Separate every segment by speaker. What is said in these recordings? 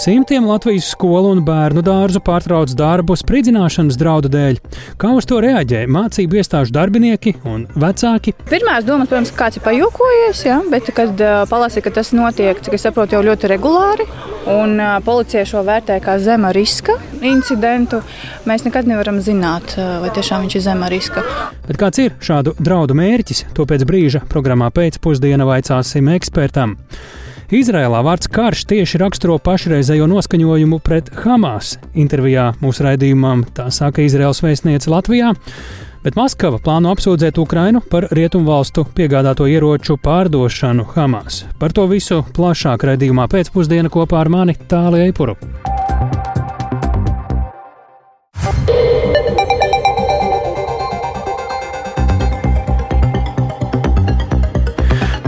Speaker 1: Simtiem Latvijas skolu un bērnu dārzu pārtrauc darbu spridzināšanas draudu dēļ. Kā uz to reaģē mācību iestāžu darbinieki un vecāki?
Speaker 2: Pirmās domas, protams, kāds ir pajokojies, ja? bet, kad uh, palasīja, ka tas notiek, cik es saprotu, jau ļoti regulāri, un uh, policija šo vērtē kā zema riska incidentu, mēs nekad nevaram zināt, uh, vai tiešām viņš ir zema riska.
Speaker 1: Bet kāds ir šādu draudu mērķis? To pēc brīža programmā pēcpusdienā vaicāsim ekspertam. Izrēlā vārds karš tieši raksturo pašreizējo noskaņojumu pret Hamas. Intervijā mūsu raidījumam tā saka Izraels vēstniece Latvijā. Bet Maskava plāno apsūdzēt Ukrainu par rietumvalstu piegādāto ieroču pārdošanu Hamas. Par to visu plašāk raidījumā pēcpusdienā kopā ar mani Tāliju Eipuru.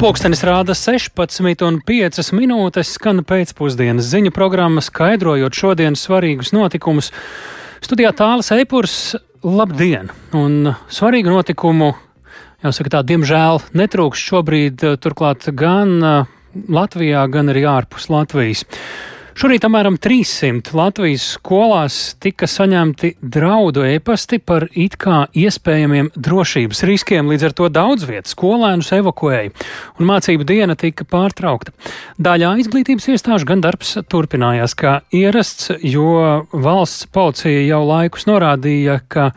Speaker 1: Pūkstens rāda 16,5 minūtes, skan pēcpusdienas ziņu programma, skaidrojot šodienas svarīgus notikumus. Studijā tālāk Eipurs, labdien! Un svarīgu notikumu, jāsaka tā, diemžēl netrūks šobrīd turklāt gan Latvijā, gan arī ārpus Latvijas. Šorīt apmēram 300 Latvijas skolās tika saņemti draudu e-pasti par it kā iespējamiem drošības riskiem, līdz ar to daudz vietas skolēnus evakuēja, un mācību diena tika pārtraukta. Daļā izglītības iestāžu gan darbs turpinājās kā ierasts, jo valsts policija jau laikus norādīja, ka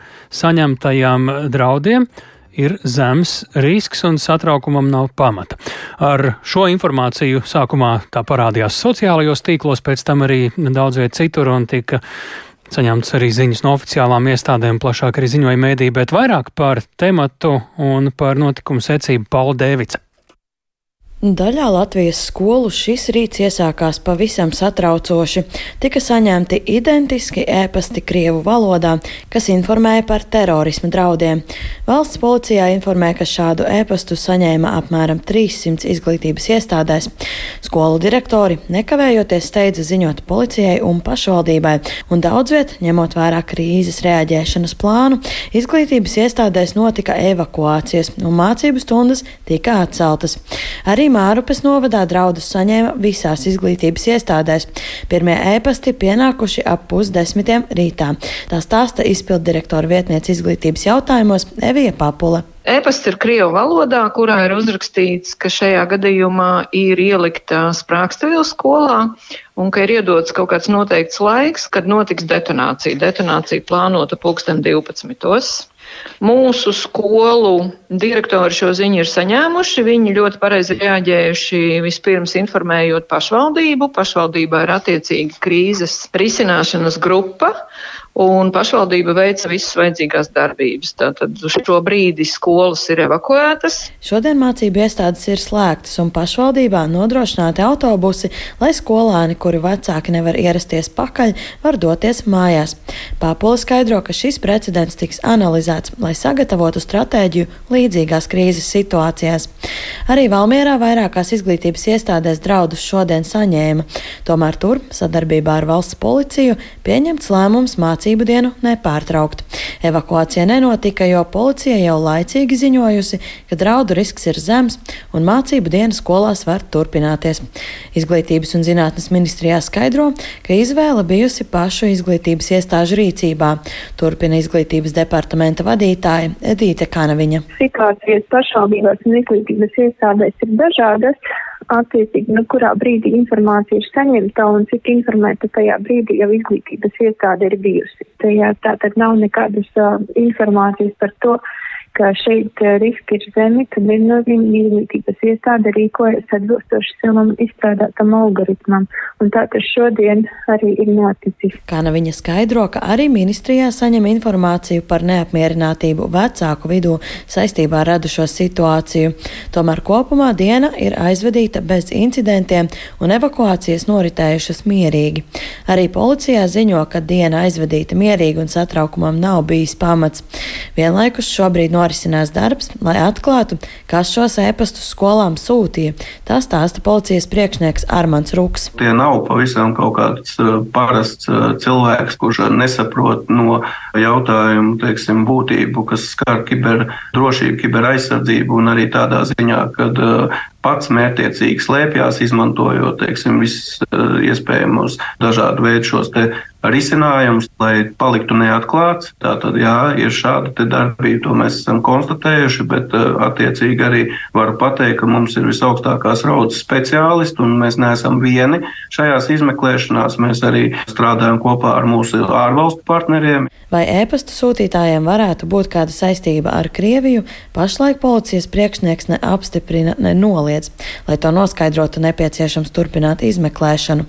Speaker 1: saņemtajām draudiem ir zems risks un satraukumam nav pamata. Ar šo informāciju sākumā tā parādījās sociālajos tīklos, pēc tam arī daudz viet citur un tika saņemts arī ziņas no oficiālām iestādēm, plašāk arī ziņoja mēdī, bet vairāk par tematu un par notikumu secību Paula Dēvica.
Speaker 3: Daļā Latvijas skolu šis rīts iesākās pavisam satraucoši. Tika saņemti identiski ēpasti Krievu valodā, kas informēja par terorisma draudiem. Valsts policijā informē, ka šādu ēpastu saņēma apmēram 300 izglītības iestādēs. Skolu direktori nekavējoties steidza ziņot policijai un pašvaldībai, un daudz viet, ņemot vērā krīzes reaģēšanas plānu, izglītības iestādēs notika evakuācijas un mācību stundas tika atceltas. Arī Arī Mārupes novadā draudus saņēma visās izglītības iestādēs. Pirmie ēpasti pienākuši ap pusdesmitiem rītā. Tā stāsta izpildirektora vietniece izglītības jautājumos Evija Papula.
Speaker 4: E-pasts ir krievu valodā, kurā ir uzrakstīts, ka šajā gadījumā ir ielikta sprākstviela skolā un ka ir iedots kaut kāds noteikts laiks, kad notiks detonācija. Detonācija plānota pulksten 12. Mūsu skolu direktori šo ziņu ir saņēmuši. Viņi ļoti pareizi reaģējuši vispirms informējot pašvaldību. Pašvaldībā ir attiecīgi krīzes risināšanas grupa, un pašvaldība veica visas vajadzīgās darbības. Tātad uz šo brīdi skolas ir evakuētas.
Speaker 3: Šodien mācību iestādes ir slēgtas un pašvaldībā nodrošināti autobusi, lai skolēni, kuri vecāki nevar ierasties pakaļ, var doties mājās. Pāpola skaidro, ka šis precedents tiks analizēts, lai sagatavotu stratēģiju līdzīgās krīzes situācijās. Arī Valmierā vairākās izglītības iestādēs draudus šodien saņēma. Tomēr tur, sadarbībā ar valsts policiju, pieņemts lēmums mācību mācību dienu nepārtraukt. Evakuācija nenotika, jo policija jau laicīgi ziņojusi, ka draudu risks ir zems un mācību diena skolās var turpināties. Izglītības un zinātnes ministrijā skaidro, ka izvēle bijusi pašu izglītības iestāžu rīcībā. Turpina izglītības departamenta vadītāja Edīte Kanaviņa.
Speaker 5: Situācijas pašvaldībās un izglītības iestādēs ir dažādas attiecīgi, nu, kurā brīdī informācija ir saņemta un cik informēta tajā brīdī jau izglītības iestāde ir bijusi. Tajā tātad nav nekādas uh, informācijas par to, ka šeit riski ir zemi, tad viennozīmīgi izglītības iestāde rīkojas atbilstoši savam izstrādātam algoritmam. Un tā tas šodien arī ir noticis.
Speaker 3: Kāna viņa skaidro, ka arī ministrijā saņem informāciju par neapmierinātību vecāku vidū saistībā ar radušo situāciju. Tomēr kopumā diena ir aizvadīta bez incidentiem un evakuācijas noritējušas mierīgi. Arī policijā ziņo, ka diena aizvadīta mierīgi un satraukumam nav bijis pamats. Vienlaikus šobrīd no norisinās darbs, lai atklātu, kas šos ēpastus skolām sūtīja. Tā stāsta policijas priekšnieks Armāns Rūks.
Speaker 6: Tie nav pavisam kaut kāds uh, parasts uh, cilvēks, kurš nesaprot no jautājumu teiksim, būtību, kas skar kiberdrošību, kiberaizsardzību un arī tādā ziņā, ka uh, pats mērķiecīgi slēpjas, izmantojot teiksim, visus iespējamos dažādu veidu šos risinājums, lai paliktu neatklāts. Tātad, jā, ir šāda darbība, to mēs esam konstatējuši, bet uh, attiecīgi arī varu pateikt, ka mums ir visaugstākās raudas speciālisti, un mēs neesam vieni šajās izmeklēšanās. Mēs arī strādājam kopā ar mūsu ārvalstu partneriem.
Speaker 3: Vai ēpastu sūtītājiem varētu būt kāda saistība ar Krieviju, pašlaik policijas priekšnieks ne apstiprina, ne noliedz. Lai to noskaidrotu, nepieciešams turpināt izmeklēšanu.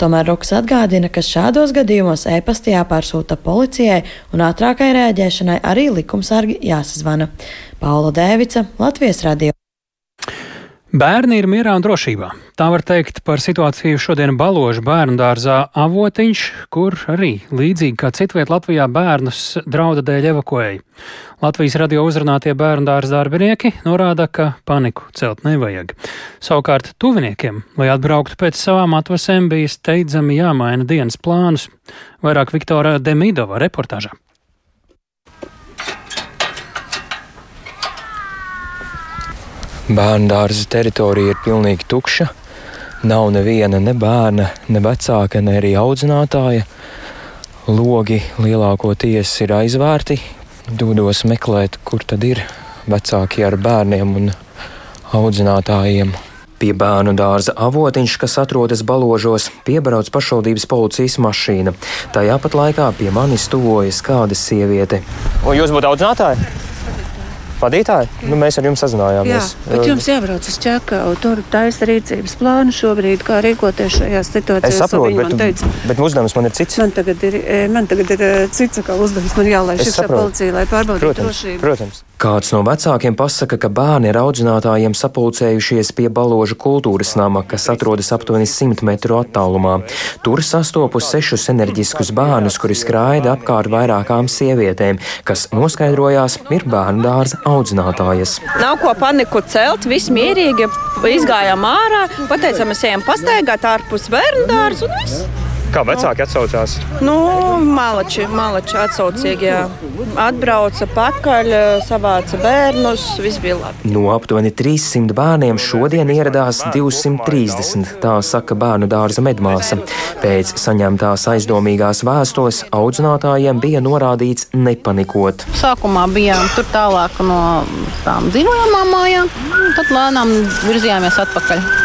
Speaker 3: Tomēr Ruks atgādina, ka šādos gadījumos e-pasta jāpārsūta policijai un ātrākai rēģēšanai arī likumsargi jāsazvana. Paula Dēvica, Latvijas radio.
Speaker 1: Bērni ir mierā un drošībā. Tā var teikt par situāciju šodien Baložu bērnu dārzā Avotiņš, kur arī, līdzīgi kā citviet Latvijā, bērnus drauda dēļ evakuēja. Latvijas radio uzrunātie bērnu dārza darbinieki norāda, ka paniku celt nevajag. Savukārt tuviniekiem, lai atbrauktu pēc savām atvasēm, bija steidzami jāmaina dienas plānus. Vairāk Viktora Demidova reportāžā.
Speaker 7: Bērnu dārza teritorija ir pilnīgi tukša. Nav neviena ne bērna, ne vecāka, ne arī audzinātāja. Logi lielākoties ir aizvērti. Dodos meklēt, kur tad ir vecāki ar bērniem un audzinātājiem. Pie bērnu dārza avotiņš, kas atrodas baložos, piebrauc pašvaldības policijas mašīna. Tajā pat laikā pie manis tuvojas kāda sieviete. Un jūs būtu audzinātāji? Vadītāji. Nu, mēs ar jums sazinājāmies.
Speaker 8: Jā, bet jums jābrauc uz Čakau. Tur taisa rīcības plānu šobrīd, kā rīkoties šajās situācijās.
Speaker 7: Es saprotu, bet, teica, bet uzdevums man ir cits.
Speaker 8: Man tagad ir, man tagad ir cits uzdevums. Man jālaiž iekšā policija, lai pārbaudītu drošību.
Speaker 7: Protams. Kāds no vecākiem pasaka, ka bērni ar audzinātājiem sapulcējušies pie baloža kultūras nama, kas atrodas aptuveni 100 metru attālumā. Tur sastopu sešus enerģiskus bērnus, kuri skraida apkārt vairākām sievietēm, kas noskaidrojās ir bērnu dārza audzinātājas.
Speaker 9: Nav ko paniku celt, viss mierīgi, izgājām ārā, pateicām, mēs ejam pastaigāt ārpus bērnu dārza un viss.
Speaker 7: Kā vecāki atsaucās?
Speaker 9: Nu, malači, malači atsaucīgi. Jā. Atbrauca pakaļ, savāca bērnus, viss bija labi.
Speaker 7: No aptuveni 300 bērniem šodien ieradās 230, tā saka bērnu dārza medmāsa. Pēc saņemtās aizdomīgās vēstules audzinātājiem bija norādīts nepanikot.
Speaker 10: Sākumā bijām tur tālāk no tām dzīvojamām mājām, tad lēnām virzījāmies atpakaļ.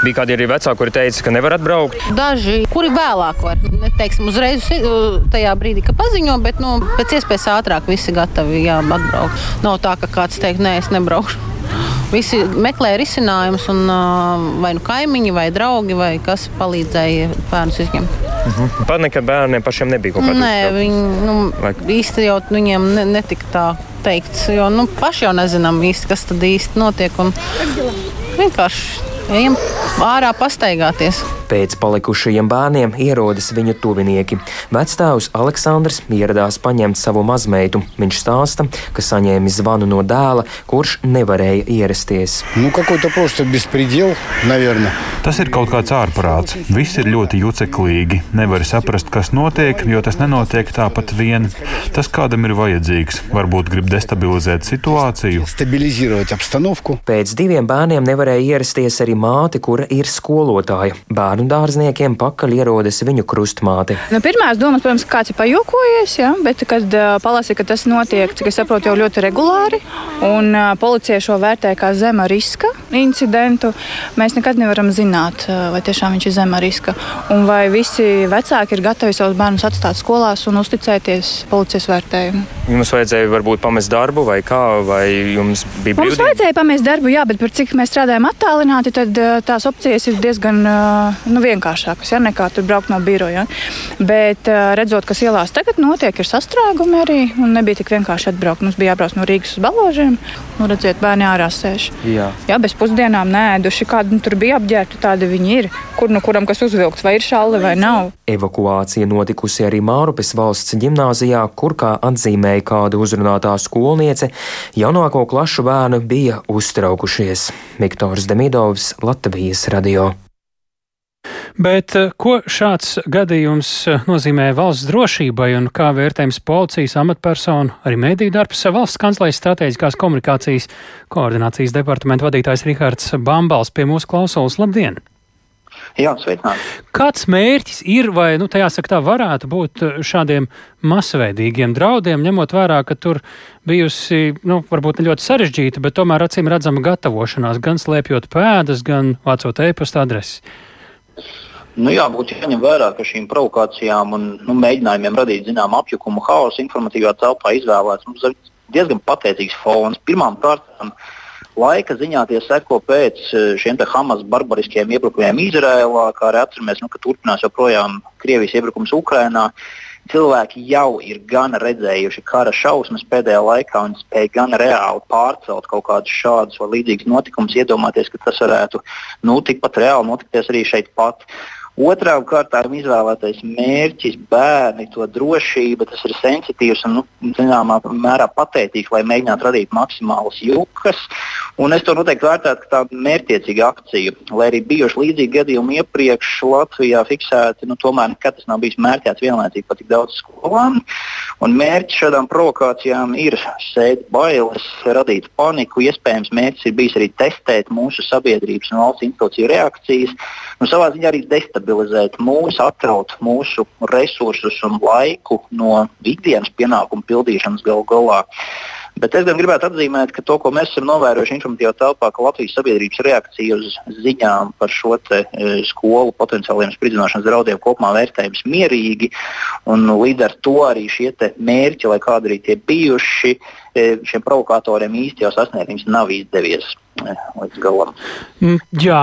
Speaker 7: Bija kādi arī vecāki, kuri teica, ka nevar atbraukt.
Speaker 10: Daži, kuri vēlāk var, neteiksim, uzreiz tajā brīdī, kad paziņo, bet nu, pēc iespējas ātrāk visi gatavi jā, atbraukt. Nav tā, ka kāds teikt, nē, es nebraukšu. Visi meklē risinājumus, un vai nu kaimiņi, vai draugi, vai kas palīdzēja bērnus izņemt.
Speaker 7: Uh -huh. Pat nekad bērniem pašiem nebija kaut kāda.
Speaker 10: Nē, viņi nu, vai... īsti jau viņiem ne, netika tā teikts, jo nu, paši jau nezinām īsti, kas tad īsti notiek. Vienkārši ejam ārā pastaigāties.
Speaker 7: Pēc palikušajiem bērniem ierodas viņu tuvinieki. Vecstāvs Aleksandrs ieradās paņemt savu mazmeitu. Viņš stāsta, ka saņēma zvanu no dēla, kurš nevarēja ierasties.
Speaker 11: Nu, bespredel,
Speaker 12: tas ir kaut kāds ārprāts. Viss ir ļoti juceklīgi. Nevar saprast, kas notiek, jo tas nenotiek tāpat vien. Tas kādam ir vajadzīgs. Varbūt grib destabilizēt situāciju.
Speaker 7: Pēc diviem bērniem nevarēja ierasties arī māte, kura ir skolotāja. Bērnu bērnu dārzniekiem pakaļ ierodas viņu krustmāte.
Speaker 2: Nu, Pirmās domas, protams, kāds ir pajokojies, ja, bet, kad uh, palasīja, ka tas notiek, cik es saprotu, jau ļoti regulāri, un uh, policija šo vērtē kā zema riska incidentu, mēs nekad nevaram zināt, uh, vai tiešām viņš ir zema riska, un vai visi vecāki ir gatavi savus bērnus atstāt skolās un uzticēties policijas vērtējumu.
Speaker 7: Jums vajadzēja varbūt pamest darbu, vai kā, vai jums bija brīvdienas?
Speaker 2: Mums vajadzēja pamest darbu, jā, bet par cik mēs strādājam attālināti, tad tās opcijas ir diezgan nu, vienkāršākas, ja, nekā tur braukt no biroja. Bet redzot, kas ielās tagad notiek, ir sastrēgumi arī, un nebija tik vienkārši atbraukt. Mums bija jābrauc no Rīgas uz Baložiem, nu, redziet, bērni ārā sēž. Jā. jā, bez pusdienām nēduši, kādi nu, tur bija apģērbti, tādi viņi ir. Kur nu kuram kas uzvilkts, vai ir šalli vai nav.
Speaker 7: Evakuācija notikusi arī Mārupes valsts ģimnāzijā, kur, kā atzīmēja kāda uzrunātā skolniece, jaunāko klašu bērni bija uztraukušies. Viktors Demidovs, Latvijas radio.
Speaker 1: Bet ko šāds gadījums nozīmē valsts drošībai un kā vērtējums policijas amatpersonu, arī mediju darbs, valsts kanclējas strateģiskās komunikācijas koordinācijas departamenta vadītājs Rihards Bambals pie mūsu klausulas. Labdien!
Speaker 13: Jā, sveicināti.
Speaker 1: Kāds mērķis ir, vai nu, tajā saka, tā varētu būt eh, šādiem masveidīgiem draudiem, ņemot vērā, ka tur bijusi, nu, varbūt ne ļoti sarežģīta, bet tomēr acīm redzama gatavošanās, gan slēpjot pēdas, gan vācot e-pasta adresi?
Speaker 13: Nu, jā, būtu jāņem vērā, ka šīm provokācijām un nu, mēģinājumiem radīt zināmu apjukumu, haosu informatīvā telpā izvēlēts mums diezgan pateicīgs fons. Pirmkārt, laika ziņā tie seko pēc eh, šiem Hamas barbariskiem iebrukumiem Izrēlā, kā arī atceramies, nu, ka turpinās joprojām Krievijas iebrukums Ukrajinā. Cilvēki jau ir gan redzējuši kara šausmas pēdējā laikā un spēj gan reāli pārcelt kaut kādus šādus vai līdzīgus notikumus, iedomāties, ka tas varētu nu, tikpat reāli notikties arī šeit pat. Otrām kārtām izvēlētais mērķis, bērni, to drošība, tas ir sensitīvs un, nu, zināmā mērā patētīgs, lai mēģinātu radīt maksimālas jukas. Un es to noteikti vērtētu kā tādu mērķiecīgu akciju, lai arī bijuši līdzīgi gadījumi iepriekš Latvijā fiksēti, nu, tomēr nekad tas nav bijis mērķēts vienlaicīgi pa tik daudz skolām. Un mērķis šādām provokācijām ir sēt bailes, radīt paniku. Iespējams, mērķis ir bijis arī testēt mūsu sabiedrības un valsts institūciju reakcijas, un savā ziņā arī destabilizēt destabilizēt mūs, atraut mūsu resursus un laiku no ikdienas pienākumu pildīšanas galu galā. Bet es gan gribētu atzīmēt, ka to, ko mēs esam novērojuši informatīvā telpā, ka Latvijas sabiedrības reakcija uz ziņām par šo te, e, skolu potenciāliem spridzināšanas draudiem kopumā vērtējums mierīgi. Līdz ar to arī šie mērķi, lai kādi arī tie bijuši, e, šiem provokatoriem īsti jau sasniegums nav izdevies līdz galam.
Speaker 1: Mm, jā,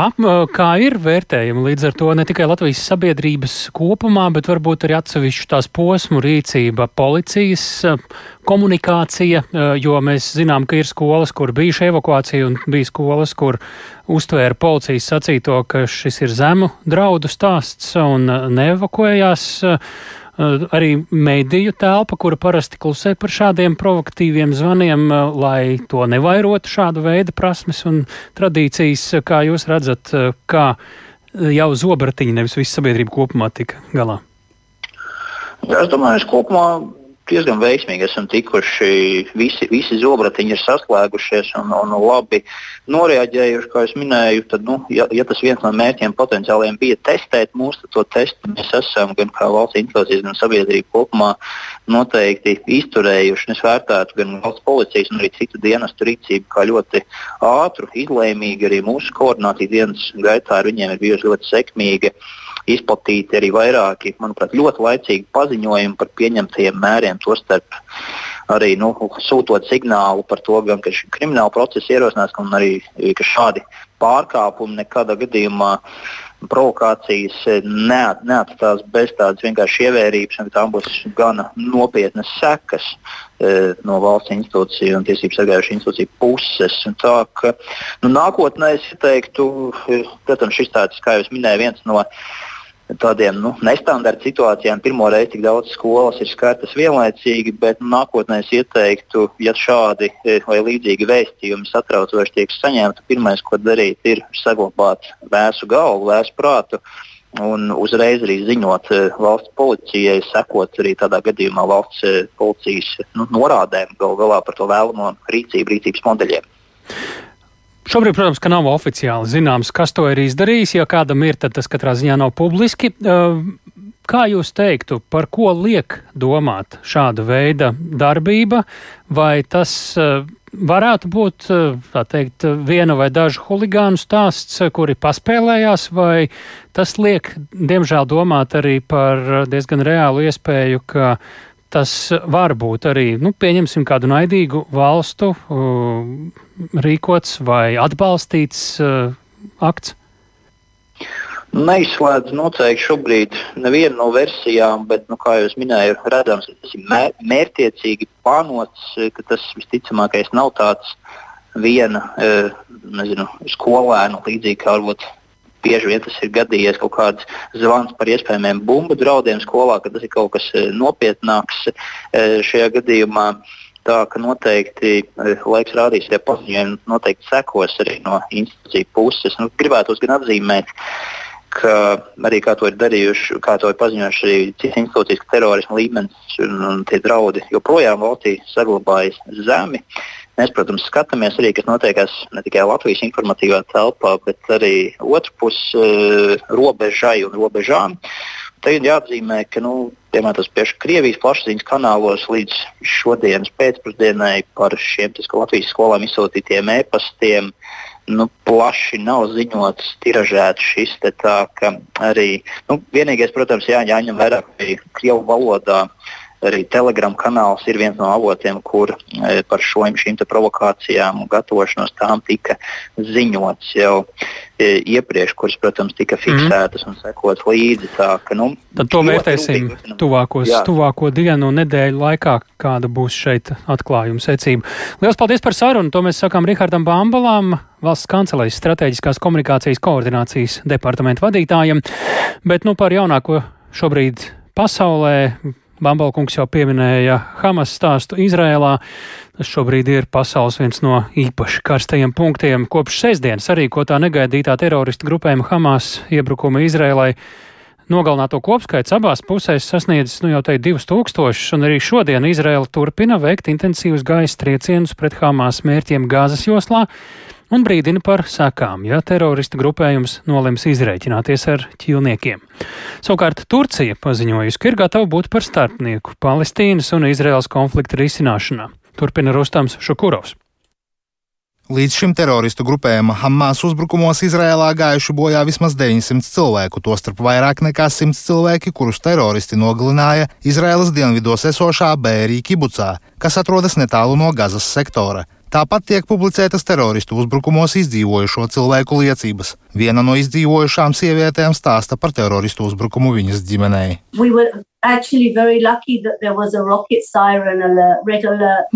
Speaker 1: kā ir vērtējumi līdz ar to ne tikai Latvijas sabiedrības kopumā, bet varbūt arī atsevišķu tās posmu rīcība, policijas komunikācija, jo mēs zinām, ka ir skolas, kur bijuši evakuācija un bija skolas, kur uztvēra policijas sacīto, ka šis ir zemu draudu stāsts un neevakuējās. Eh, arī mediju telpa, kura parasti klusē par šādiem provokatīviem zvaniem, eh, lai to nevairotu šādu veidu prasmes un tradīcijas. Kā jūs redzat, eh, kā jau zobratiņi, nevis visa sabiedrība kopumā tika galā?
Speaker 13: Es domāju, ka kopumā diezgan veiksmīgi esam tikuši. Visi, visi zobratiņi ir saslēgušies un, un labi noreaģējuši. Kā jau minēju, tad, nu, ja, ja tas viens no mērķiem potenciāliem bija testēt mūs, tad to testu mēs esam gan kā valsts institūcijas, gan sabiedrība kopumā noteikti izturējuši. Es vērtētu gan valsts policijas, gan arī citu dienestu rīcību kā ļoti ātru, izlēmīgu. Arī mūsu koordinācija dienas gaitā ar viņiem ir bijusi ļoti sekmīga izplatīti arī vairāki, manuprāt, ļoti laicīgi paziņojumi par pieņemtajiem mēriem, tostarp arī nu, sūtot signālu par to, gan, ka krimināla procesa ierosinās, gan arī šādi pārkāpumi nekādā gadījumā provokācijas neat, neatstās bez tādas vienkārši ievērības, un tām būs gana nopietnas sekas e, no valsts institūciju un tiesību sargājušu institūciju puses. Un tā, ka, nu, nākotnē es teiktu, protams, šis tāds, kā jau minēju, viens no tādiem nu, nestandarta situācijām. Pirmo reizi tik daudz skolas ir skartas vienlaicīgi, bet nu, nākotnē es ieteiktu, ja šādi e, vai līdzīgi vēstījumi satraucoši tiek saņemti, pirmais, ko darīt, ir saglabāt vēsu galvu, vēsu prātu. Un uzreiz arī ziņot e, valsts policijai, sekot arī tādā gadījumā valsts e, policijas nu, norādēm, gal galā par to vēlamo rīcību, rīcības modeļiem.
Speaker 1: Šobrīd, protams, ka nav oficiāli zināms, kas to ir izdarījis. Ja kādam ir, tad tas katrā ziņā nav publiski. Kā jūs teiktu, par ko liek domāt šāda veida darbība? Vai tas varētu būt teikt, viena vai dažu huligānu stāsts, kuri paspēlējās, vai tas liek, diemžēl, domāt arī par diezgan reālu iespēju, ka tas var būt arī, nu, pieņemsim kādu naidīgu valstu uh, rīkots vai atbalstīts uh, akts?
Speaker 13: Neizslēdz noteikti šobrīd nevienu no versijām, bet, nu, kā jau minēju, redzams, tas ir mēr mērķiecīgi plānots, ka tas visticamākais nav tāds viena uh, nezinu, skolēnu līdzīgi kā varbūt bieži vien tas ir gadījies kaut kāds zvans par iespējamiem bumbu draudiem skolā, ka tas ir kaut kas eh, nopietnāks eh, šajā gadījumā. Tā ka noteikti eh, laiks rādīs, ja paziņojumi noteikti sekos arī no institūciju puses. Nu, gribētu gan atzīmēt, ka arī kā to ir darījuši, kā to ir paziņojuši arī citas institūcijas, ka terorisma līmenis un, un tie draudi joprojām valstī saglabājas zemi. Mēs, protams, skatāmies arī, kas notiekās ne tikai Latvijas informatīvā telpā, bet arī otrpus uh, robežai un robežām. Tagad jāatzīmē, ka nu, piemēram tas pieši Krievijas plašsaziņas kanālos līdz šodienas pēcpusdienai par šiem Latvijas skolām izsūtītiem e-pastiem nu, plaši nav ziņots, tiražēts šis te tā, ka arī nu, vienīgais, protams, jā, jāņem vērā, ka Krievu valodā arī Telegram kanāls ir viens no avotiem, kur e, par šo, šīm provokācijām un gatavošanos tām tika ziņots jau e, iepriekš, kuras, protams, tika mhm. fiksētas mm. un sekots līdzi. Tā, ka, nu,
Speaker 1: Tad to vērtēsim tuvākos, jā. tuvāko dienu un nedēļu laikā, kāda būs šeit atklājuma secība. Lielas paldies par sarunu! To mēs sakām Rihardam Bambalam, valsts kancelējas strateģiskās komunikācijas koordinācijas departamenta vadītājam, bet nu par jaunāko šobrīd pasaulē Bambalkungs jau pieminēja Hamas stāstu Izrēlā. Tas šobrīd ir pasaules viens no īpaši karstajiem punktiem. Kopš sestdienas arī, ko tā negaidītā terorista grupējuma Hamas iebrukuma Izrēlai. Nogalināto kopskaits abās pusēs sasniedzis nu jau teikt 2000, un arī šodien Izraela turpina veikt intensīvus gaisa triecienus pret Hamas mērķiem Gāzes joslā un brīdina par sekām, ja terorista grupējums nolems izrēķināties ar ķīlniekiem. Savukārt Turcija paziņojusi, ka ir gatava būt par starpnieku Palestīnas un Izraels konflikta risināšanā. Turpina Rustams Šukurovs.
Speaker 14: Līdz šim teroristu grupējuma Hamas uzbrukumos Izrēlā gājuši bojā vismaz 900 cilvēku, tostarp vairāk nekā 100 cilvēki, kurus teroristi nogalināja Izrēlas dienvidos esošā Bērī kibucā, kas atrodas netālu no Gazas sektora. Tāpat tiek publicētas teroristu uzbrukumos izdzīvojušo cilvēku liecības. Viena no izdzīvojušām sievietēm stāsta par teroristu uzbrukumu viņas ģimenei. We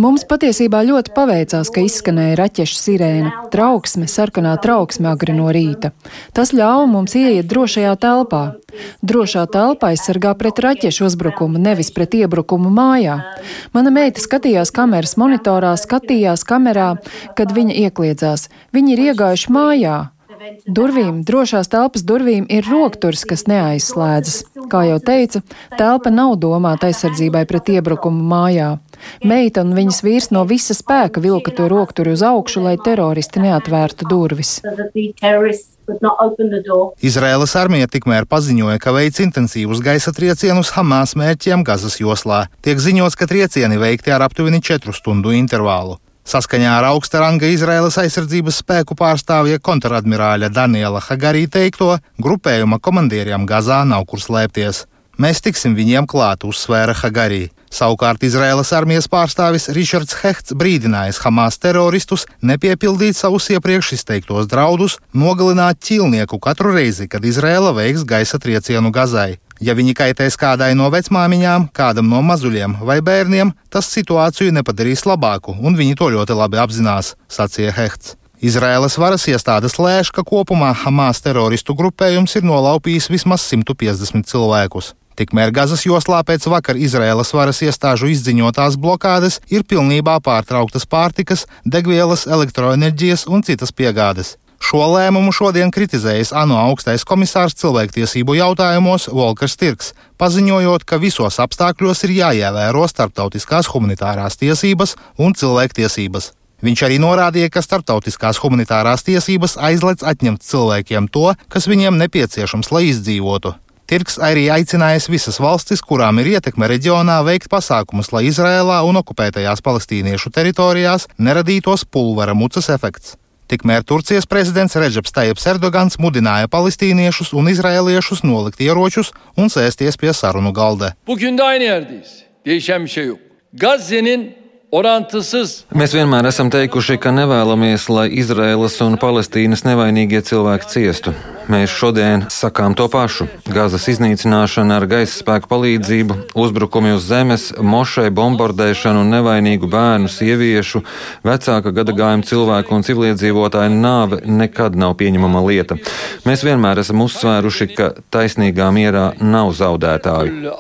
Speaker 15: Mums patiesībā ļoti paveicās, ka izskanēja raķešu sirēna, trauksme, sarkanā trauksme agri no rīta. Tas ļāva mums ieiet drošajā telpā. Drošā telpā aizsargā pret raķešu uzbrukumu, nevis pret iebrukumu mājā. Mana meita skatījās kameras monitorā, skatījās kamerā, kad viņa iekliedzās. Viņi ir iegājuši mājā. Durvīm, drošās telpas durvīm ir rokturis, kas neaizslēdzas. Kā jau teica, telpa nav domāta aizsardzībai pret iebrukumu mājā. Meita un viņas vīrs no visa spēka vilka to rokturi uz augšu, lai teroristi neatvērtu durvis.
Speaker 14: Izraēlas armija tikmēr paziņoja, ka veic intensīvus gaisa triecienus Hamas mērķiem Gazas joslā. Tiek ziņots, ka triecieni veikti ar aptuveni 4 stundu intervālu. Saskaņā ar augsta ranga Izraēlas aizsardzības spēku pārstāvja kontradmirāļa Daniela Hagarī teikto, grupējuma komandieriem Gazā nav kur slēpties. Mēs tiksim viņiem klāt, uzsvēra Hagarī. Savukārt Izraēlas armijas pārstāvis Ričards Hehts brīdinājis Hamas teroristus nepiepildīt savus iepriekš izteiktos draudus, nogalināt ķīlnieku katru reizi, kad Izraēla veiks gaisa triecienu Gazai. Ja viņi kaitēs kādai no vecmāmiņām, kādam no mazuļiem vai bērniem, tas situāciju nepadarīs labāku, un viņi to ļoti labi apzinās, sacīja Hehts. Izraēlas varas iestādes lēš, ka kopumā Hamas teroristu grupējums ir nolaupījis vismaz 150 cilvēkus. Tikmēr Gazas joslā pēc vakar Izraēlas varas iestāžu izziņotās blokādes ir pilnībā pārtrauktas pārtikas, degvielas, elektroenerģijas un citas piegādes. Šo lēmumu šodien kritizējis ANO augstais komisārs cilvēktiesību jautājumos Volkers Tirks, paziņojot, ka visos apstākļos ir jāievēro starptautiskās humanitārās tiesības un cilvēktiesības. Viņš arī norādīja, ka starptautiskās humanitārās tiesības aizliedz atņemt cilvēkiem to, kas viņiem nepieciešams, lai izdzīvotu. Tirks arī aicinājis visas valstis, kurām ir ietekme reģionā, veikt pasākumus, lai Izrēlā un okupētajās palestīniešu teritorijās neradītos pulvera mucas efekts. Tikmēr Turcijas prezidents Reģeps Tajips Erdogans mudināja palestīniešus un izrēliešus nolikt ieročus un sēsties pie sarunu galda.
Speaker 16: Bugün de aynı yerdeyiz. Değişen bir şey yok. Gazze'nin orantısız.
Speaker 17: Mēs vienmēr esam teikuši, ka nevēlamies, lai Izraēlas un Palestīnas nevainīgie cilvēki ciestu. Mēs šodien sakām to pašu. Gazas iznīcināšana ar gaisa spēku palīdzību, uzbrukumi uz zemes, mošai bombardēšana un nevainīgu bērnu, sieviešu, vecāka gadagājuma cilvēku un civiliedzīvotāju nāve nekad nav pieņemama lieta. Mēs vienmēr esam uzsvēruši, ka taisnīgā mierā nav zaudētāju.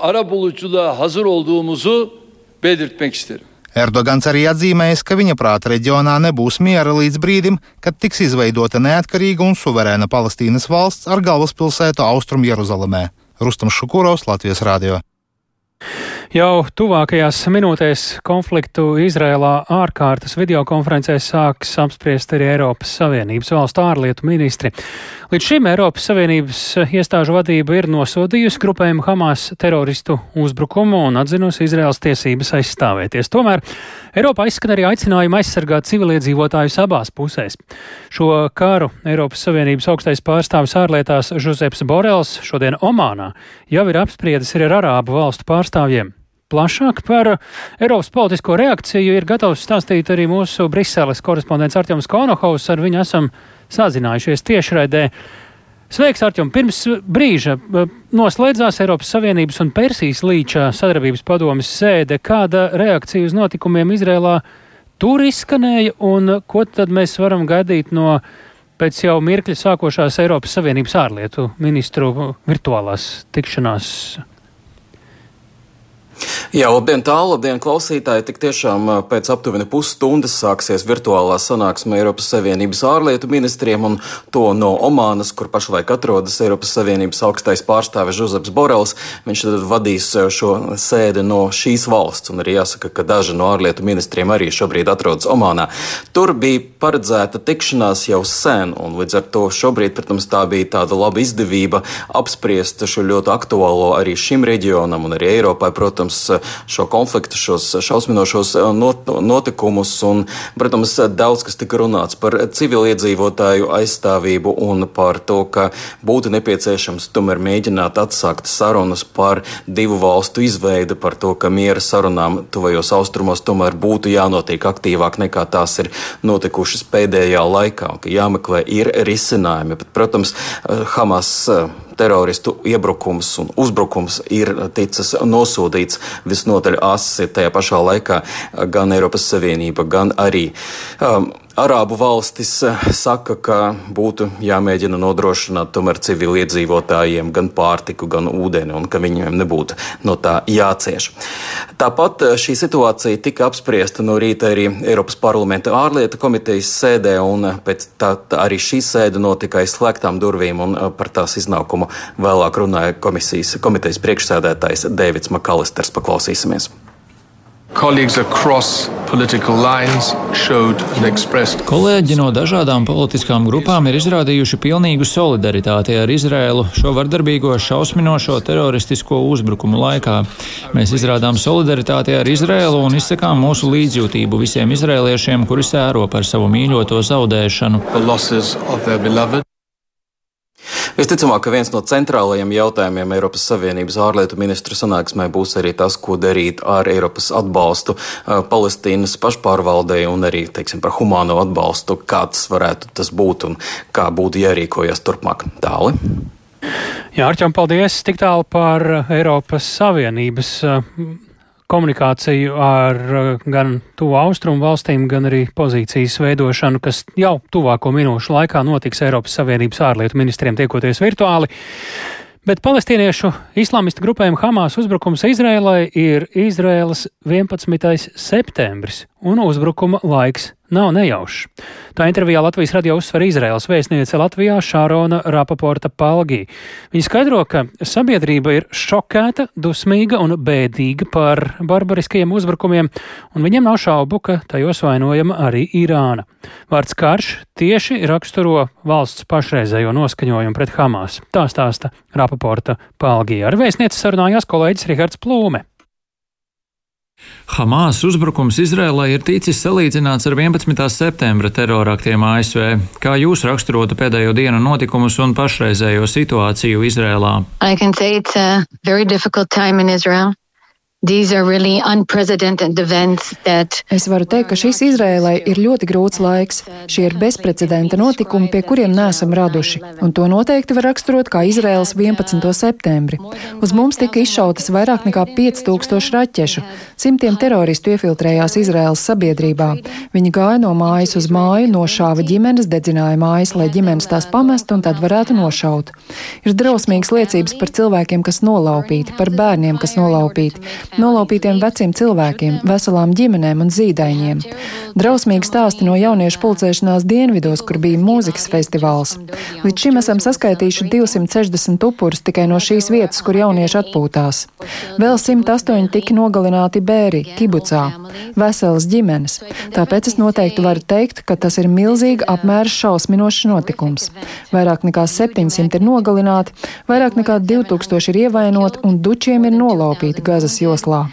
Speaker 16: Belirtmek isterim.
Speaker 14: Erdogans arī atzīmējis, ka viņa prāta reģionā nebūs miera līdz brīdim, kad tiks izveidota neatkarīga un suverēna Palestīnas valsts ar galvaspilsētu Austrum Jeruzalemē. Rustam Šukurovs, Latvijas Rādio.
Speaker 1: Jau tuvākajās minūtēs konfliktu Izrēlā ārkārtas videokonferencē sāks apspriest arī Eiropas Savienības valstu ārlietu ministri. Līdz šim Eiropas Savienības iestāžu vadība ir nosodījusi grupējumu Hamas teroristu uzbrukumu un atzinusi Izraels tiesības aizstāvēties. Tomēr Eiropā izskan arī aicinājumi aizsargāt civiliedzīvotājus abās pusēs. Šo kāru Eiropas Savienības augstais pārstāvis ārlietās Žuzeps Borels šodien Omānā jau ir apspriedis arī ar Arābu valstu pārstāvjiem. Plašāk par Eiropas politisko reakciju ir gatavs stāstīt arī mūsu Briseles korespondents Artjoms Konohaus. Ar viņu esam sazinājušies tiešraidē. Sveiks, Arčum! Pirms brīža noslēdzās Eiropas Savienības un Persijas līča sadarbības padomis sēde. Kāda reakcija uz notikumiem Izrēlā tur izskanēja un ko tad mēs varam gaidīt no pēc jau mirkļa sākošās Eiropas Savienības ārlietu ministru virtuālās tikšanās
Speaker 18: Jā, labdien, tālu, labdien, klausītāji! Tik tiešām pēc aptuveni pusstundas sāksies virtuālā sanāksme Eiropas Savienības ārlietu ministriem un to no Omānas, kur pašlaik atrodas Eiropas Savienības augstais pārstāvis Žuzeps Borels. Viņš tad vadīs šo sēdi no šīs valsts, un arī jāsaka, ka daži no ārlietu ministriem arī šobrīd atrodas Omānā. Tur bija paredzēta tikšanās jau sen, un līdz ar to šobrīd, protams, tā bija tāda laba izdevība apspriest šo ļoti aktuālo arī šim reģionam un arī Eiropai, protams, šo konfliktu, šos šausminošos eh, notikumus. Un, protams, daudz kas tika runāts par civiliedzīvotāju aizstāvību un par to, ka būtu nepieciešams tomēr mēģināt atsākt sarunas par divu valstu izveidi, par to, ka miera sarunām tuvajos austrumos tomēr būtu jānotiek aktīvāk nekā tās ir notikušas pēdējā laikā, un ka jāmeklē ir risinājumi. Bet, protams, eh, Hamas eh, teroristu iebrukums un uzbrukums ir ticis nosodīts visnotaļ asi tajā pašā laikā gan Eiropas Savienība, gan arī um, Arābu valstis eh, saka, ka būtu jāmēģina nodrošināt tomēr civiliedzīvotājiem gan pārtiku, gan ūdeni, un ka viņiem nebūtu no tā jācieš. Tāpat eh, šī situācija tika apspriesta no rīta arī Eiropas parlamenta ārlietu komitejas sēdē, un eh, pēc tā, arī šī sēde notika aiz slēgtām durvīm, un par tās iznākumu vēlāk runāja komisijas, komitejas priekšsēdētājs Dēvids Makalisters. Paklausīsimies!
Speaker 19: Kolēģi no dažādām politiskām grupām ir izrādījuši pilnīgu solidaritāti ar Izrēlu šo vardarbīgo šausminošo teroristisko uzbrukumu laikā. Mēs izrādām solidaritāti ar Izrēlu un izsakām mūsu līdzjūtību visiem izrēliešiem, kuri sēro par savu mīļoto zaudēšanu.
Speaker 18: Visticamāk, ka viens no centrālajiem jautājumiem Eiropas Savienības ārlietu ministru sanāksmē būs arī tas, ko darīt ar Eiropas atbalstu uh, Palestīnas pašpārvaldei un arī, teiksim, par humāno atbalstu, kāds varētu tas būt un kā būtu jārīkojas turpmāk. Tāli.
Speaker 1: Jā, Arčām, paldies tik tālu par Eiropas Savienības uh, komunikāciju ar eh, gan tuvu austrumu valstīm, gan arī pozīcijas veidošanu, kas jau tuvāko minūšu laikā notiks Eiropas Savienības ārlietu ministriem tiekoties virtuāli. Bet palestīniešu islāmistu grupējumu Hamas uzbrukums Izrēlai ir Izrēlas 11. septembris un uzbrukuma laiks nav nejaušs. Tā intervijā Latvijas radio uzsver Izraels vēstniece Latvijā Šārona Rapaporta Palgī. Viņa skaidro, ka sabiedrība ir šokēta, dusmīga un bēdīga par barbariskajiem uzbrukumiem, un viņiem nav šaubu, ka tajos vainojama arī Irāna. Vārds karš tieši raksturo valsts pašreizējo noskaņojumu pret Hamas. Tā stāsta Rapaporta Palgī. Ar vēstnieci sarunājās kolēģis Rihards Plūme.
Speaker 19: Hamas uzbrukums Izrēlai ir ticis salīdzināts ar 11. septembra teroraktiem ASV. Kā jūs raksturotu pēdējo dienu notikumus un pašreizējo situāciju Izrēlā?
Speaker 15: Es varu teikt, ka šis Izrēlai ir ļoti grūts laiks. Šie ir bezprecedenta notikumi, pie kuriem neesam raduši, un to noteikti var raksturot kā Izrēlas 11. septembri. Uz mums tika izšautas vairāk nekā 5000 raķešu. Simtiem teroristu iefiltrējās Izrēlas sabiedrībā. Viņi gāja no mājas uz māju, nošāva ģimenes, dedzināja mājas, lai ģimenes tās pamestu un tad varētu nošaut. Ir drausmīgas liecības par cilvēkiem, kas nolaupīti, par bērniem, kas nolaupīti. Nolaupītiem veciem cilvēkiem, veselām ģimenēm un zīdaiņiem. Drausmīgi stāsti no jauniešu pulcēšanās dienvidos, kur bija mūzikas festivāls. Līdz šim esam saskaitījuši 260 upurus tikai no šīs vietas, kur jaunieši atpūtās. Vēl 108 tika nogalināti bēri, kibucā, veselas ģimenes. Tāpēc es noteikti varu teikt, ka tas ir milzīga apmēra šausminošs notikums. Vairāk nekā 700 ir nogalināti, vairāk nekā 2000 ir ievainoti un dučiem ir nolaupīti Gazas joslā.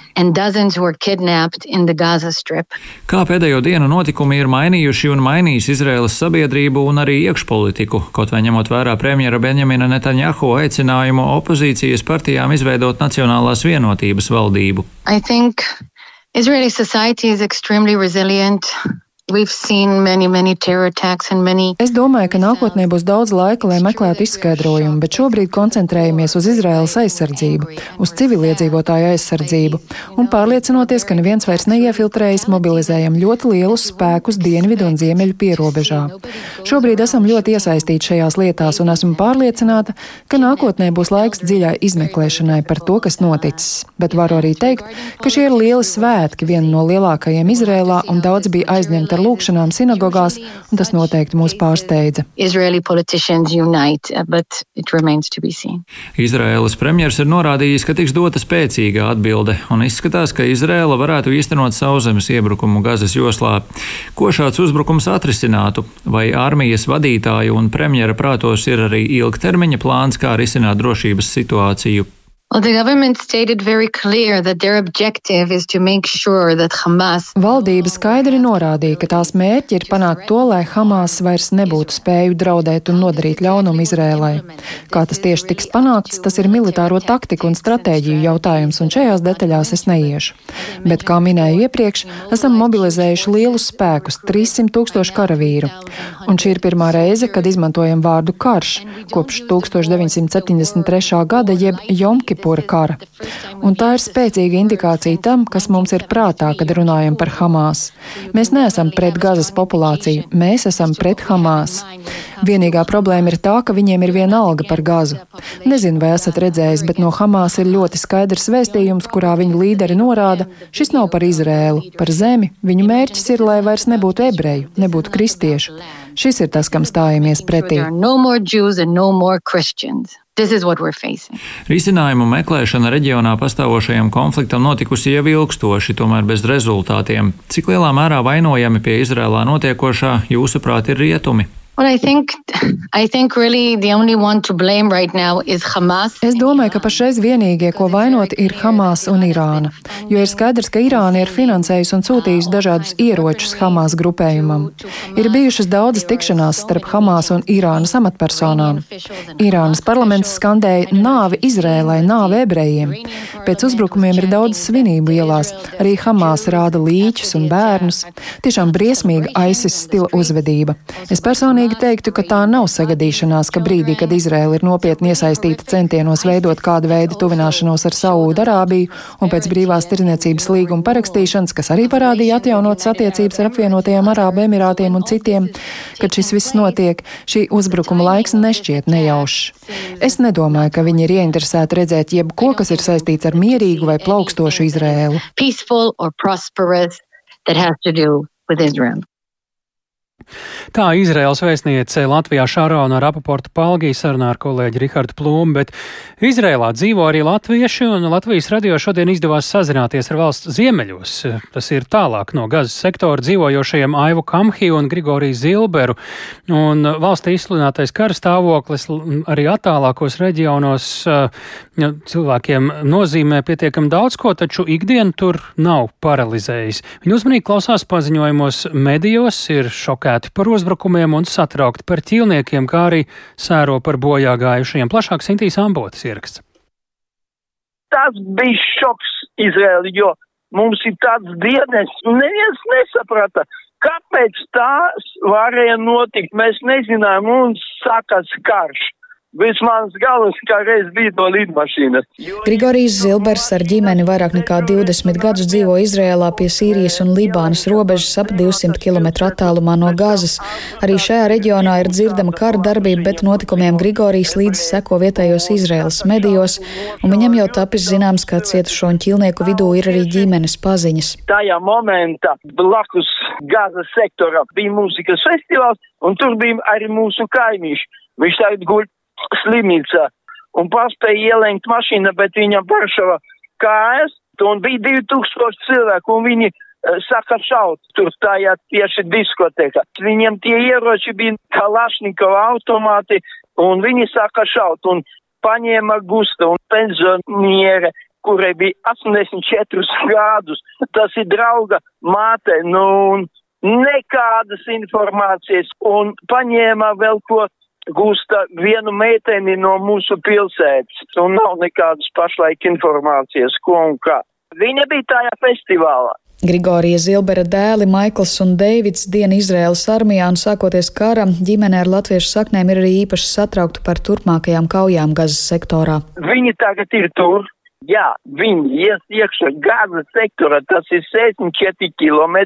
Speaker 19: Kā pēdējo dienu notikumi ir mainījuši un mainījis Izraēlas sabiedrību un arī iekšpolitiku, kaut vai ņemot vērā premjera Benjamina Netanjahu aicinājumu opozīcijas partijām izveidot Nacionālās vienotības valdību.
Speaker 20: Israeli society is extremely resilient. Many, many many...
Speaker 15: Es domāju, ka nākotnē būs daudz laika, lai meklētu izskaidrojumu, bet šobrīd koncentrējamies uz Izraēlas aizsardzību, uz civiliedzīvotāju aizsardzību un pārliecinoties, ka neviens vairs neiefiltrējas, mobilizējam ļoti lielus spēkus dienvidu un ziemeļu pierobežā. Šobrīd esam ļoti iesaistīti šajās lietās un esmu pārliecināta, ka nākotnē būs laiks dziļai izmeklēšanai par to, kas noticis. Bet varu arī teikt, ka šie ir lieli svētki, viena no lielākajiem Izrēlā, un daudz bija aizņemti ar lūkšanām sinagogās, un tas noteikti mūs pārsteidza.
Speaker 19: Izraēlas premjers ir norādījis, ka tiks dota spēcīga atbilde, un izskatās, ka Izraēla varētu īstenot sauszemes iebrukumu Gazas joslā. Ko šāds uzbrukums atrisinātu? Vai armijas vadītāju un premjera prātos ir arī ilgtermiņa plāns, kā risināt drošības situāciju?
Speaker 15: Valdība skaidri norādīja, ka tās mērķi ir panākt to, lai Hamas vairs nebūtu spēju draudēt un nodarīt ļaunumu Izrēlai. Kā tas tieši tiks panākts, tas ir militāro taktiku un stratēģiju jautājums, un šajās detaļās es neiešu. Bet, kā minēju iepriekš, esam mobilizējuši lielus spēkus - 300 tūkstoši karavīru. Un šī ir pirmā reize, kad izmantojam vārdu karš kopš 1973. gada jeb Jomki Jomkipura kara. Un tā ir spēcīga indikācija tam, kas mums ir prātā, kad runājam par Hamas. Mēs neesam pret Gazas populāciju, mēs esam pret Hamas. Vienīgā problēma ir tā, ka viņiem ir viena alga par gazu. Nezinu, vai esat redzējis, bet no Hamas ir ļoti skaidrs vēstījums, kurā viņu līderi norāda, šis nav par Izrēlu, par zemi. Viņu mērķis ir, lai vairs nebūtu ebreju, nebūtu kristiešu. Šis ir tas, kam stājamies pretī.
Speaker 19: Risinājumu meklēšana reģionā pastāvošajam konfliktam notikusi jau ilgstoši, tomēr bez rezultātiem. Cik lielā mērā vainojami pie Izrēlā notiekošā, jūsuprāt, ir rietumi?
Speaker 20: Well, I think, I think really right
Speaker 15: es domāju, ka pašreiz vienīgie, ko vainot, ir Hamas un Irāna. Jo ir skaidrs, ka Irāna ir finansējusi un sūtījusi dažādus ieročus Hamas grupējumam. Ir bijušas daudzas tikšanās starp Hamas un Irānas amatpersonām. Irānas parlaments skandēja nāvi Izrēlai, nāvi ebrejiem. Pēc uzbrukumiem ir daudz svinību ielās. Arī Hamas rāda līķus un bērnus. Tiešām briesmīga ISIS stila uzvedība. Es personīgi personīgi teiktu, ka tā nav sagadīšanās, ka brīdī, kad Izraela ir nopietni iesaistīta centienos veidot kādu veidu tuvināšanos ar Saūdu Arābiju un pēc brīvās tirdzniecības līguma parakstīšanas, kas arī parādīja atjaunotas attiecības ar apvienotajiem Arābu Emirātiem un citiem, kad šis viss notiek, šī uzbrukuma laiks nešķiet nejaušs. Es nedomāju, ka viņi ir ieinteresēti redzēt jebko, kas ir saistīts ar mierīgu vai plaukstošu Izrēlu.
Speaker 1: Tā Izraels vēstniece Latvijā Šarona Rapaporta Palgī sarunā ar kolēģi Rihardu Plūmu, bet Izrēlā dzīvo arī latvieši, un Latvijas radio šodien izdevās sazināties ar valsts ziemeļos. Tas ir tālāk no gazas sektora dzīvojošajiem Aivu Kamhi un Grigoriju Zilberu, un valstī izsludinātais kara stāvoklis arī attālākos reģionos cilvēkiem nozīmē pietiekam daudz ko, taču ikdiena tur nav paralizējis. Viņi uzmanīgi klausās paziņojumos medijos, ir šokēti šokēti par uzbrukumiem un satraukti par ķīlniekiem, kā arī sēro par bojā gājušajiem. Plašāk Sintīs Ambotas ieraksts.
Speaker 21: Tas bija šoks Izraēli, jo mums ir tāds dienas, neviens nesaprata, kāpēc tās varēja notikt. Mēs nezinājām, mums sākās karš. Viss mans galvas kā reiz bija no lidmašīnas.
Speaker 22: Grigorijs Zilbers ar ģimeni vairāk nekā 20 gadus dzīvo Izrēlā pie Sīrijas un Libānas robežas ap 200 km attālumā no Gāzes. Arī šajā reģionā ir dzirdama kara darbība, bet notikumiem Grigorijs līdzi seko vietējos Izraēlas medijos, un viņam jau tapis zināms, ka cietušo un ķilnieku vidū ir arī ģimenes paziņas.
Speaker 21: Tajā momentā blakus Gāzes sektora bija mūzikas festivāls, un tur bija arī mūsu kaimiņš. Viņš tagad guļ slimnīcā un paspēja ielenkt mašīnu, bet viņam paršava kājas, un bija 2000 cilvēku, un viņi uh, saka šaut tur tajā tieši diskoteka. Viņiem tie ieroči bija Kalašnikova automāti, un viņi saka šaut, un paņēma gusta un pensioniere, kurai bija 84 gadus. Tas ir drauga māte, nu, un nekādas informācijas, un paņēma vēl ko gūsta vienu meiteni no mūsu pilsētas, un nav nekādas pašlaik informācijas, ko un kā. Viņa bija tajā festivālā.
Speaker 22: Grigorija Zilbera dēli Maikls un Deivids diena Izraēlas armijā un sākoties karam, ģimene ar latviešu saknēm ir arī īpaši satraukta par turpmākajām kaujām Gazas sektorā.
Speaker 21: Viņi tagad ir tur. Jā, viņi ies iekšā Gazas sektorā, tas ir 64 km,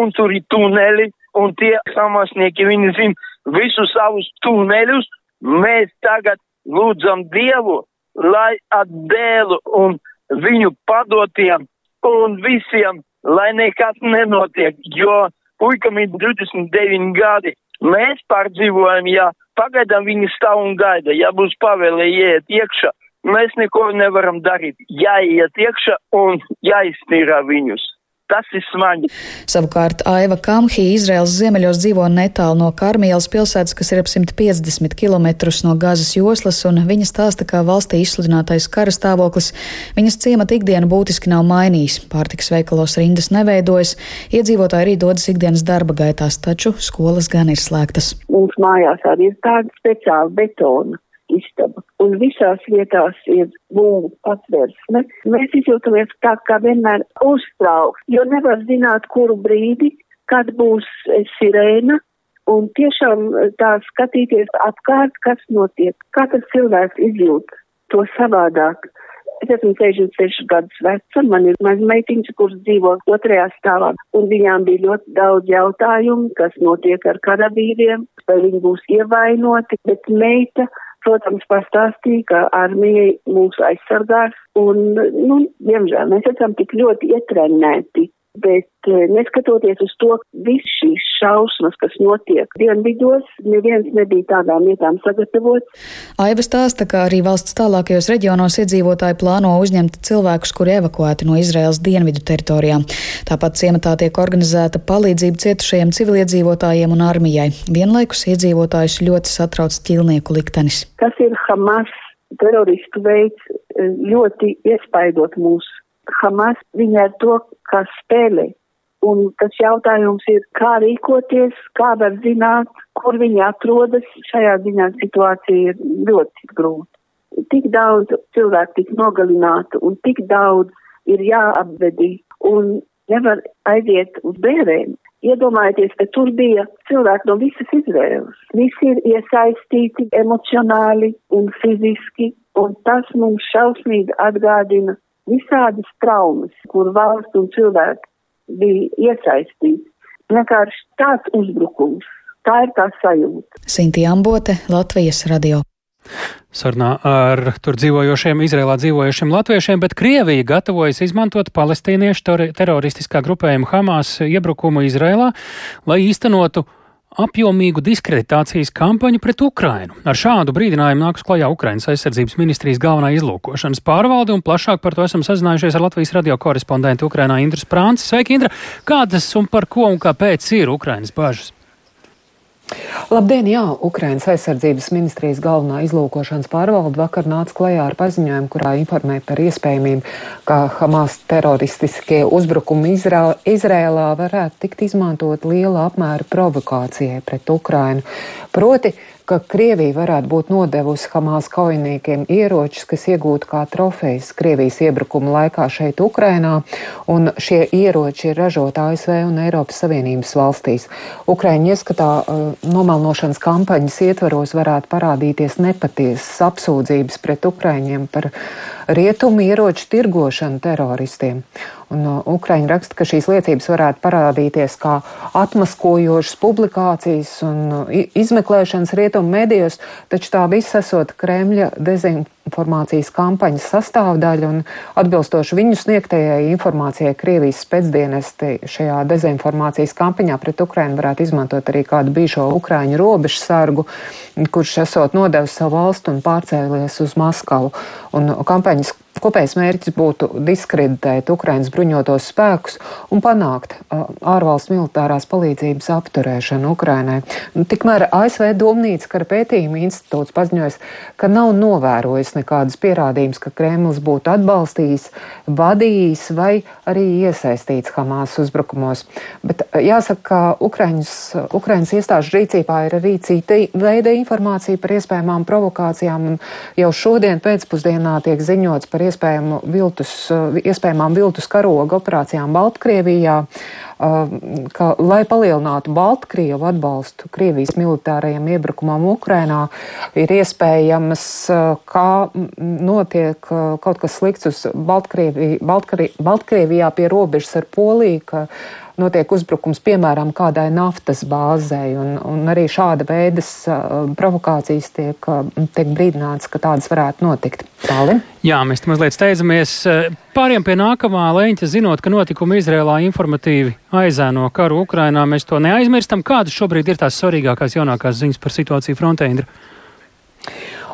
Speaker 21: un tur ir tuneli, un tie hamasnieki, viņi zina, visus savus tuneļus, mēs tagad lūdzam Dievu, lai atdēlu un viņu padotiem un visiem, lai nekas nenotiek, jo puikam ir 29 gadi. Mēs pārdzīvojam, ja pagaidām viņi stāv un gaida, ja būs pavēle iet iekšā, mēs neko nevaram darīt. Jāiet iekšā un jāiztīrā viņus. Tas ir smagi.
Speaker 22: Savukārt Aiva Kamhī Izraels ziemeļos dzīvo netālu no Karmielas pilsētas, kas ir ap 150 km no Gazas joslas, un viņa stāsta, ka valstī izsludinātais kara stāvoklis viņas ciemata ikdienu būtiski nav mainījis. Pārtikas veikalos rindas neveidojas, iedzīvotāji arī dodas ikdienas darba gaitās, taču skolas gan ir slēgtas.
Speaker 23: Mums mājās arī ir tāda speciāla betona istaba. Un visās vietās ir būvu patvērsme. Mēs izjūtamies tā kā vienmēr uztraukt, jo nevar zināt, kuru brīdi, kad būs sirēna. Un tiešām tā skatīties apkārt, kas notiek. Katrs cilvēks izjūt to savādāk. Es esmu 66 gadus veca, man ir maz meitiņas, kuras dzīvo otrajā stāvā, un viņām bija ļoti daudz jautājumu, kas notiek ar karavīriem, vai viņi būs ievainoti, bet meita protams, pastāstīja, ka armija mūs aizsargās, un, nu, diemžēl mēs esam tik ļoti ietrenēti Bet eh, neskatoties uz to, viss šīs šausmas, kas notiek dienvidos, neviens nebija tādām vietām sagatavots.
Speaker 22: Aiva stāsta, ka arī valsts tālākajos reģionos iedzīvotāji plāno uzņemt cilvēkus, kuri evakuēti no Izraels dienvidu teritorijām. Tāpat ciematā tiek organizēta palīdzība cietušajiem civiliedzīvotājiem un armijai. Vienlaikus iedzīvotājus ļoti satrauc ķilnieku liktenis.
Speaker 23: Tas ir Hamas teroristu veids eh, ļoti iespaidot mūsu Hamas viņa ar to, kā spēlē. Un tas jautājums ir, kā rīkoties, kā var zināt, kur viņi atrodas. Šajā ziņā situācija ir ļoti grūta. Tik daudz cilvēku tik nogalinātu un tik daudz ir jāapvedī un nevar aiziet uz bērēm. Iedomājieties, ka tur bija cilvēki no visas Izraēlas. Visi ir iesaistīti emocionāli un fiziski, un tas mums šausmīgi atgādina visādas traumas, kur valsts un cilvēki bija iesaistīti. Vienkārši tāds uzbrukums. Tā ir tā sajūta.
Speaker 22: Sinti Ambote, Latvijas radio.
Speaker 1: Sarunā ar tur dzīvojošiem, Izrēlā dzīvojošiem latviešiem, bet Krievija gatavojas izmantot palestīniešu teroristiskā grupējuma Hamas iebrukumu Izrēlā, lai īstenotu apjomīgu diskreditācijas kampaņu pret Ukrainu. Ar šādu brīdinājumu nāks klajā Ukrainas aizsardzības ministrijas galvenā izlūkošanas pārvalde, un plašāk par to esam sazinājušies ar Latvijas radio korespondentu Ukrainā Indras Prānci. Sveiki, Indra! Kādas un par ko un kāpēc ir Ukrainas bažas?
Speaker 24: Labdien! Jā, Ukrainas aizsardzības ministrijas galvenā izlūkošanas pārvalde vakar nāca klajā ar paziņojumu, kurā informē par iespējamību, ka Hamas teroristiskie uzbrukumi Izrā, Izrēlā varētu tikt izmantot liela apmēra provokācijai pret Ukrainu. Proti, ka Krievija varētu būt nodevusi Hamas kaujiniekiem ieročus, kas iegūti kā trofejas Krievijas iebrukuma laikā šeit Ukrainā, un šie ieroči ir ražoti ASV un Eiropas Savienības valstīs. Ukraiņu ieskatā nomalnošanas kampaņas ietvaros varētu parādīties nepatiesas apsūdzības pret Ukraiņiem par rietumu ieroču tirgošanu teroristiem. Un uh, Ukraiņi raksta, ka šīs liecības varētu parādīties kā atmaskojošas publikācijas un uh, izmeklēšanas rietumu medijos, taču tā viss esot Kremļa dezinformācijas kampaņas sastāvdaļa un atbilstoši viņu sniegtajai informācijai Krievijas spēcdienesti šajā dezinformācijas kampaņā pret Ukrainu varētu izmantot arī kādu bijušo Ukraiņu robežu sargu, kurš esot nodevis savu valstu un pārcēlies uz Maskavu. Un kampaņas Kopējais mērķis būtu diskreditēt Ukrainas bruņotos spēkus un panākt ārvalstu militārās palīdzības apturēšanu Ukrainai. Nu, tikmēr ASV Domnīca kara pētījuma institūts paziņojas, ka nav novērojis nekādas pierādījumus, ka Kremlis būtu atbalstījis, vadījis vai arī iesaistīts Hamas uzbrukumos. Bet jāsaka, ka Ukraiņas, Ukraiņas iestāžu rīcībā ir arī cita veida informācija par iespējamām provokācijām, un jau šodien pēcpusdienā tiek ziņots par iespējamu viltus, iespējamām viltus karoga operācijām Baltkrievijā, ka, lai palielinātu Baltkrievu atbalstu Krievijas militārajam iebrukumam Ukrainā, ir iespējams, kā notiek kaut kas slikts uz Baltkrievijā, Baltkrievijā pie robežas ar Poliju, ka notiek uzbrukums piemēram kādai naftas bāzei, un, un arī šāda veidas uh, provokācijas tiek, uh, tiek brīdināts, ka tādas varētu notikt. Tāli?
Speaker 1: Jā, mēs mazliet steidzamies. Pāriem pie nākamā leņķa, zinot, ka notikumi Izrēlā informatīvi aizēno karu Ukrainā, mēs to neaizmirstam. Kādas šobrīd ir tās svarīgākās, jaunākās ziņas par situāciju frontē? Indra?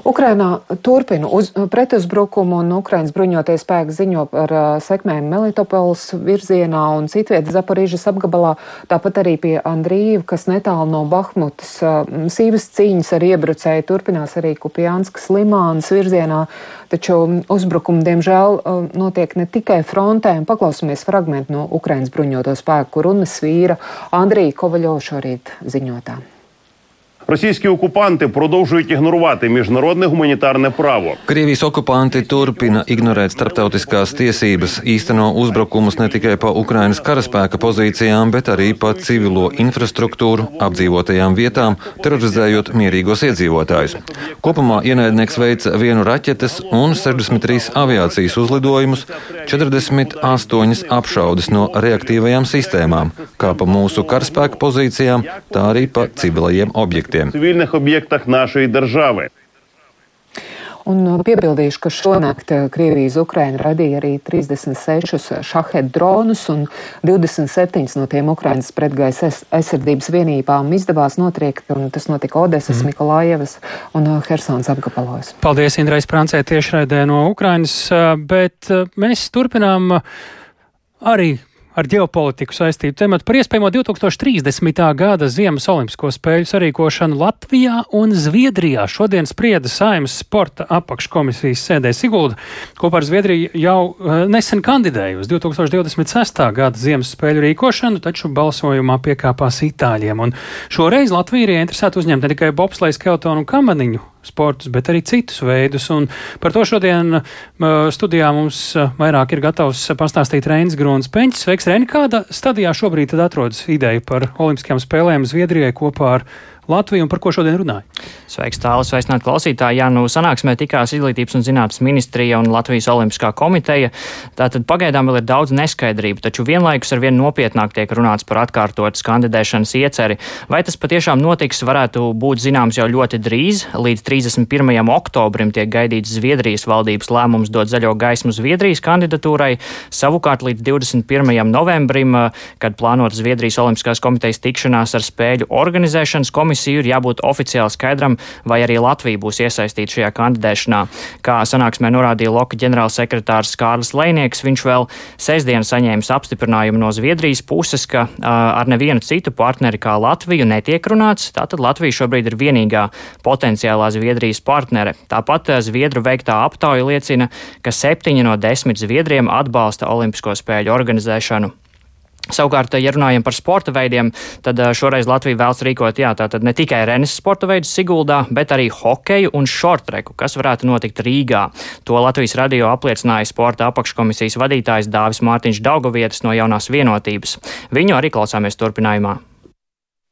Speaker 24: Ukrainā turpina uz, pretuzbrukumu un Ukrainas bruņotie spēki ziņo par uh, sekmēm Melitopols virzienā un citviet Zaporīžas apgabalā, tāpat arī pie Andrīva, kas netālu no Bahmutas. Uh, sīvas cīņas ar iebrucēju turpinās arī Kupjānskas limānas virzienā, taču uzbrukumi, diemžēl, uh, notiek ne tikai frontē, un paklausamies fragmentu no Ukrainas bruņoto spēku runas vīra Andrija Kovaļo šorīt ziņotā.
Speaker 25: Російські окупанти продовжують ігнорувати міжнародне гуманітарне право.
Speaker 17: Krievijas okupanti turpina ignorēt starptautiskās tiesības, īsteno uzbrukumus ne tikai pa Ukrainas karaspēka pozīcijām, bet arī pa civilo infrastruktūru, apdzīvotajām vietām, terorizējot mierīgos iedzīvotājus. Kopumā ienaidnieks veica vienu raķetes un 63 aviācijas uzlidojumus, 48 apšaudes no reaktīvajām sistēmām, kā pa mūsu karaspēka pozīcijām, tā arī pa civilajiem objektiem
Speaker 25: objektiem. Civilnih objektah našai državai.
Speaker 24: Un uh, piebildīšu, ka šonakt uh, Krievijas Ukraina radīja arī 36 uh, šahed dronus un 27 no tiem Ukrainas pretgaisa aizsardzības vienībām izdevās notriekt, un tas notika Odesas, mm. Mikolājevas un Hersons apgabalos.
Speaker 1: Paldies, Indrais Prancē, tiešraidē no Ukrainas, bet mēs turpinām arī ar ģeopolitiku saistītu tematu par iespējamo 2030. gada Ziemas Olimpisko spēļu sarīkošanu Latvijā un Zviedrijā. Šodien sprieda Saimas sporta apakškomisijas sēdē Sigulda. Kopā ar Zviedriju jau uh, nesen kandidēja uz 2026. gada Ziemas spēļu rīkošanu, taču balsojumā piekāpās Itāļiem. Un šoreiz Latvija ir ieinteresēta uzņemt ne tikai bobsleju, skeltonu un kamaniņu sportus, bet arī citus veidus. Un par to šodien uh, studijā mums vairāk ir gatavs pastāstīt Reinis Grons Peņķis. Sveiks, Reini, kāda stadijā šobrīd atrodas ideja par Olimpiskajām spēlēm Zviedrijai kopā ar Latviju un par ko šodien runāja?
Speaker 26: Sveiks, tālāk, sveicināt klausītāji. Jā, nu sanāksmē tikās Izglītības un zinātnes ministrija un Latvijas Olimpiskā komiteja. Tātad pagaidām vēl ir daudz neskaidrību, taču vienlaikus ar vien nopietnāk tiek runāts par atkārtotas kandidēšanas ieceri. Vai tas patiešām notiks, varētu būt zināms jau ļoti drīz. Līdz 31. oktobrim tiek gaidīts Zviedrijas valdības lēmums dot zaļo gaismu Zviedrijas kandidatūrai. Savukārt līdz 21. novembrim, kad plānota Zviedrijas Olimpiskās komitejas tikšanās ar spēļu organizēšanas komisiju, komisiju ir jābūt oficiāli skaidram, vai arī Latvija būs iesaistīta šajā kandidēšanā. Kā sanāksmē norādīja Loka ģenerālsekretārs Kārlis Lēnieks, viņš vēl sestdien saņēmis apstiprinājumu no Zviedrijas puses, ka uh, ar nevienu citu partneri kā Latviju netiek runāts. Tātad Latvija šobrīd ir vienīgā potenciālā Zviedrijas partnere. Tāpat Zviedru veiktā aptauja liecina, ka septiņi no desmit Zviedriem atbalsta Olimpisko spēļu organizēšanu Savukārt, ja runājam par sporta veidiem, tad šoreiz Latvija vēlas rīkot jā, ne tikai renes sporta veidus Siguldā, bet arī hokeju un šortreku, kas varētu notikt Rīgā. To Latvijas radio apliecināja sporta apakškomisijas vadītājs Dāvis Mārtiņš Daugovietis no jaunās vienotības. Viņu arī klausāmies turpinājumā.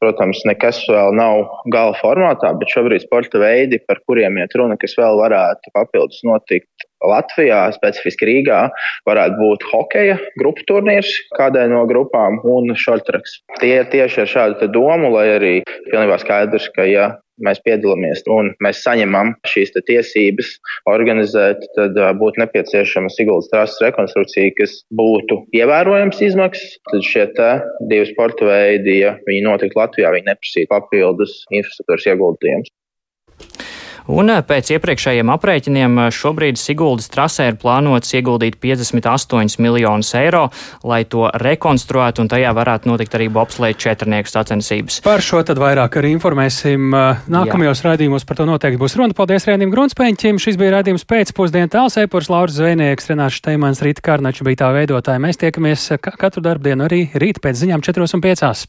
Speaker 27: Protams, nekas vēl nav gala formātā, bet šobrīd sporta veidi, par kuriem iet runa, kas vēl varētu papildus notikt Latvijā, specifiski Rīgā, varētu būt hokeja grupu turnīrs kādai no grupām un šortraks. Tie ir tieši ar šādu domu, lai arī pilnībā skaidrs, ka ja mēs piedalāmies un mēs saņemam šīs tiesības organizēt, tad būtu nepieciešama Siguldas trases rekonstrukcija, kas būtu ievērojams izmaksas. Tad šie divi sporta veidi, ja viņi notiktu Latvijā, viņi neprasītu papildus infrastruktūras ieguldījumus.
Speaker 26: Un eh, pēc iepriekšējiem aprēķiniem eh, šobrīd Siguldas trasē ir plānots ieguldīt 58 miljonus eiro, lai to rekonstruētu, un tajā varētu notikt arī bobslēja četrnieku sacensības.
Speaker 1: Par šo tad vairāk arī informēsim eh, nākamajos raidījumos. Par to noteikti būs runa. Paldies Rēnim Grunspēņķim. Šis bija raidījums pēcpusdienu tāls epurs Lauris Zvejnieks, Renārs Šteimans, Rīta Kārnača bija tā veidotāja. Mēs tiekamies katru darbdienu arī rīt pēc ziņām 4 un 5.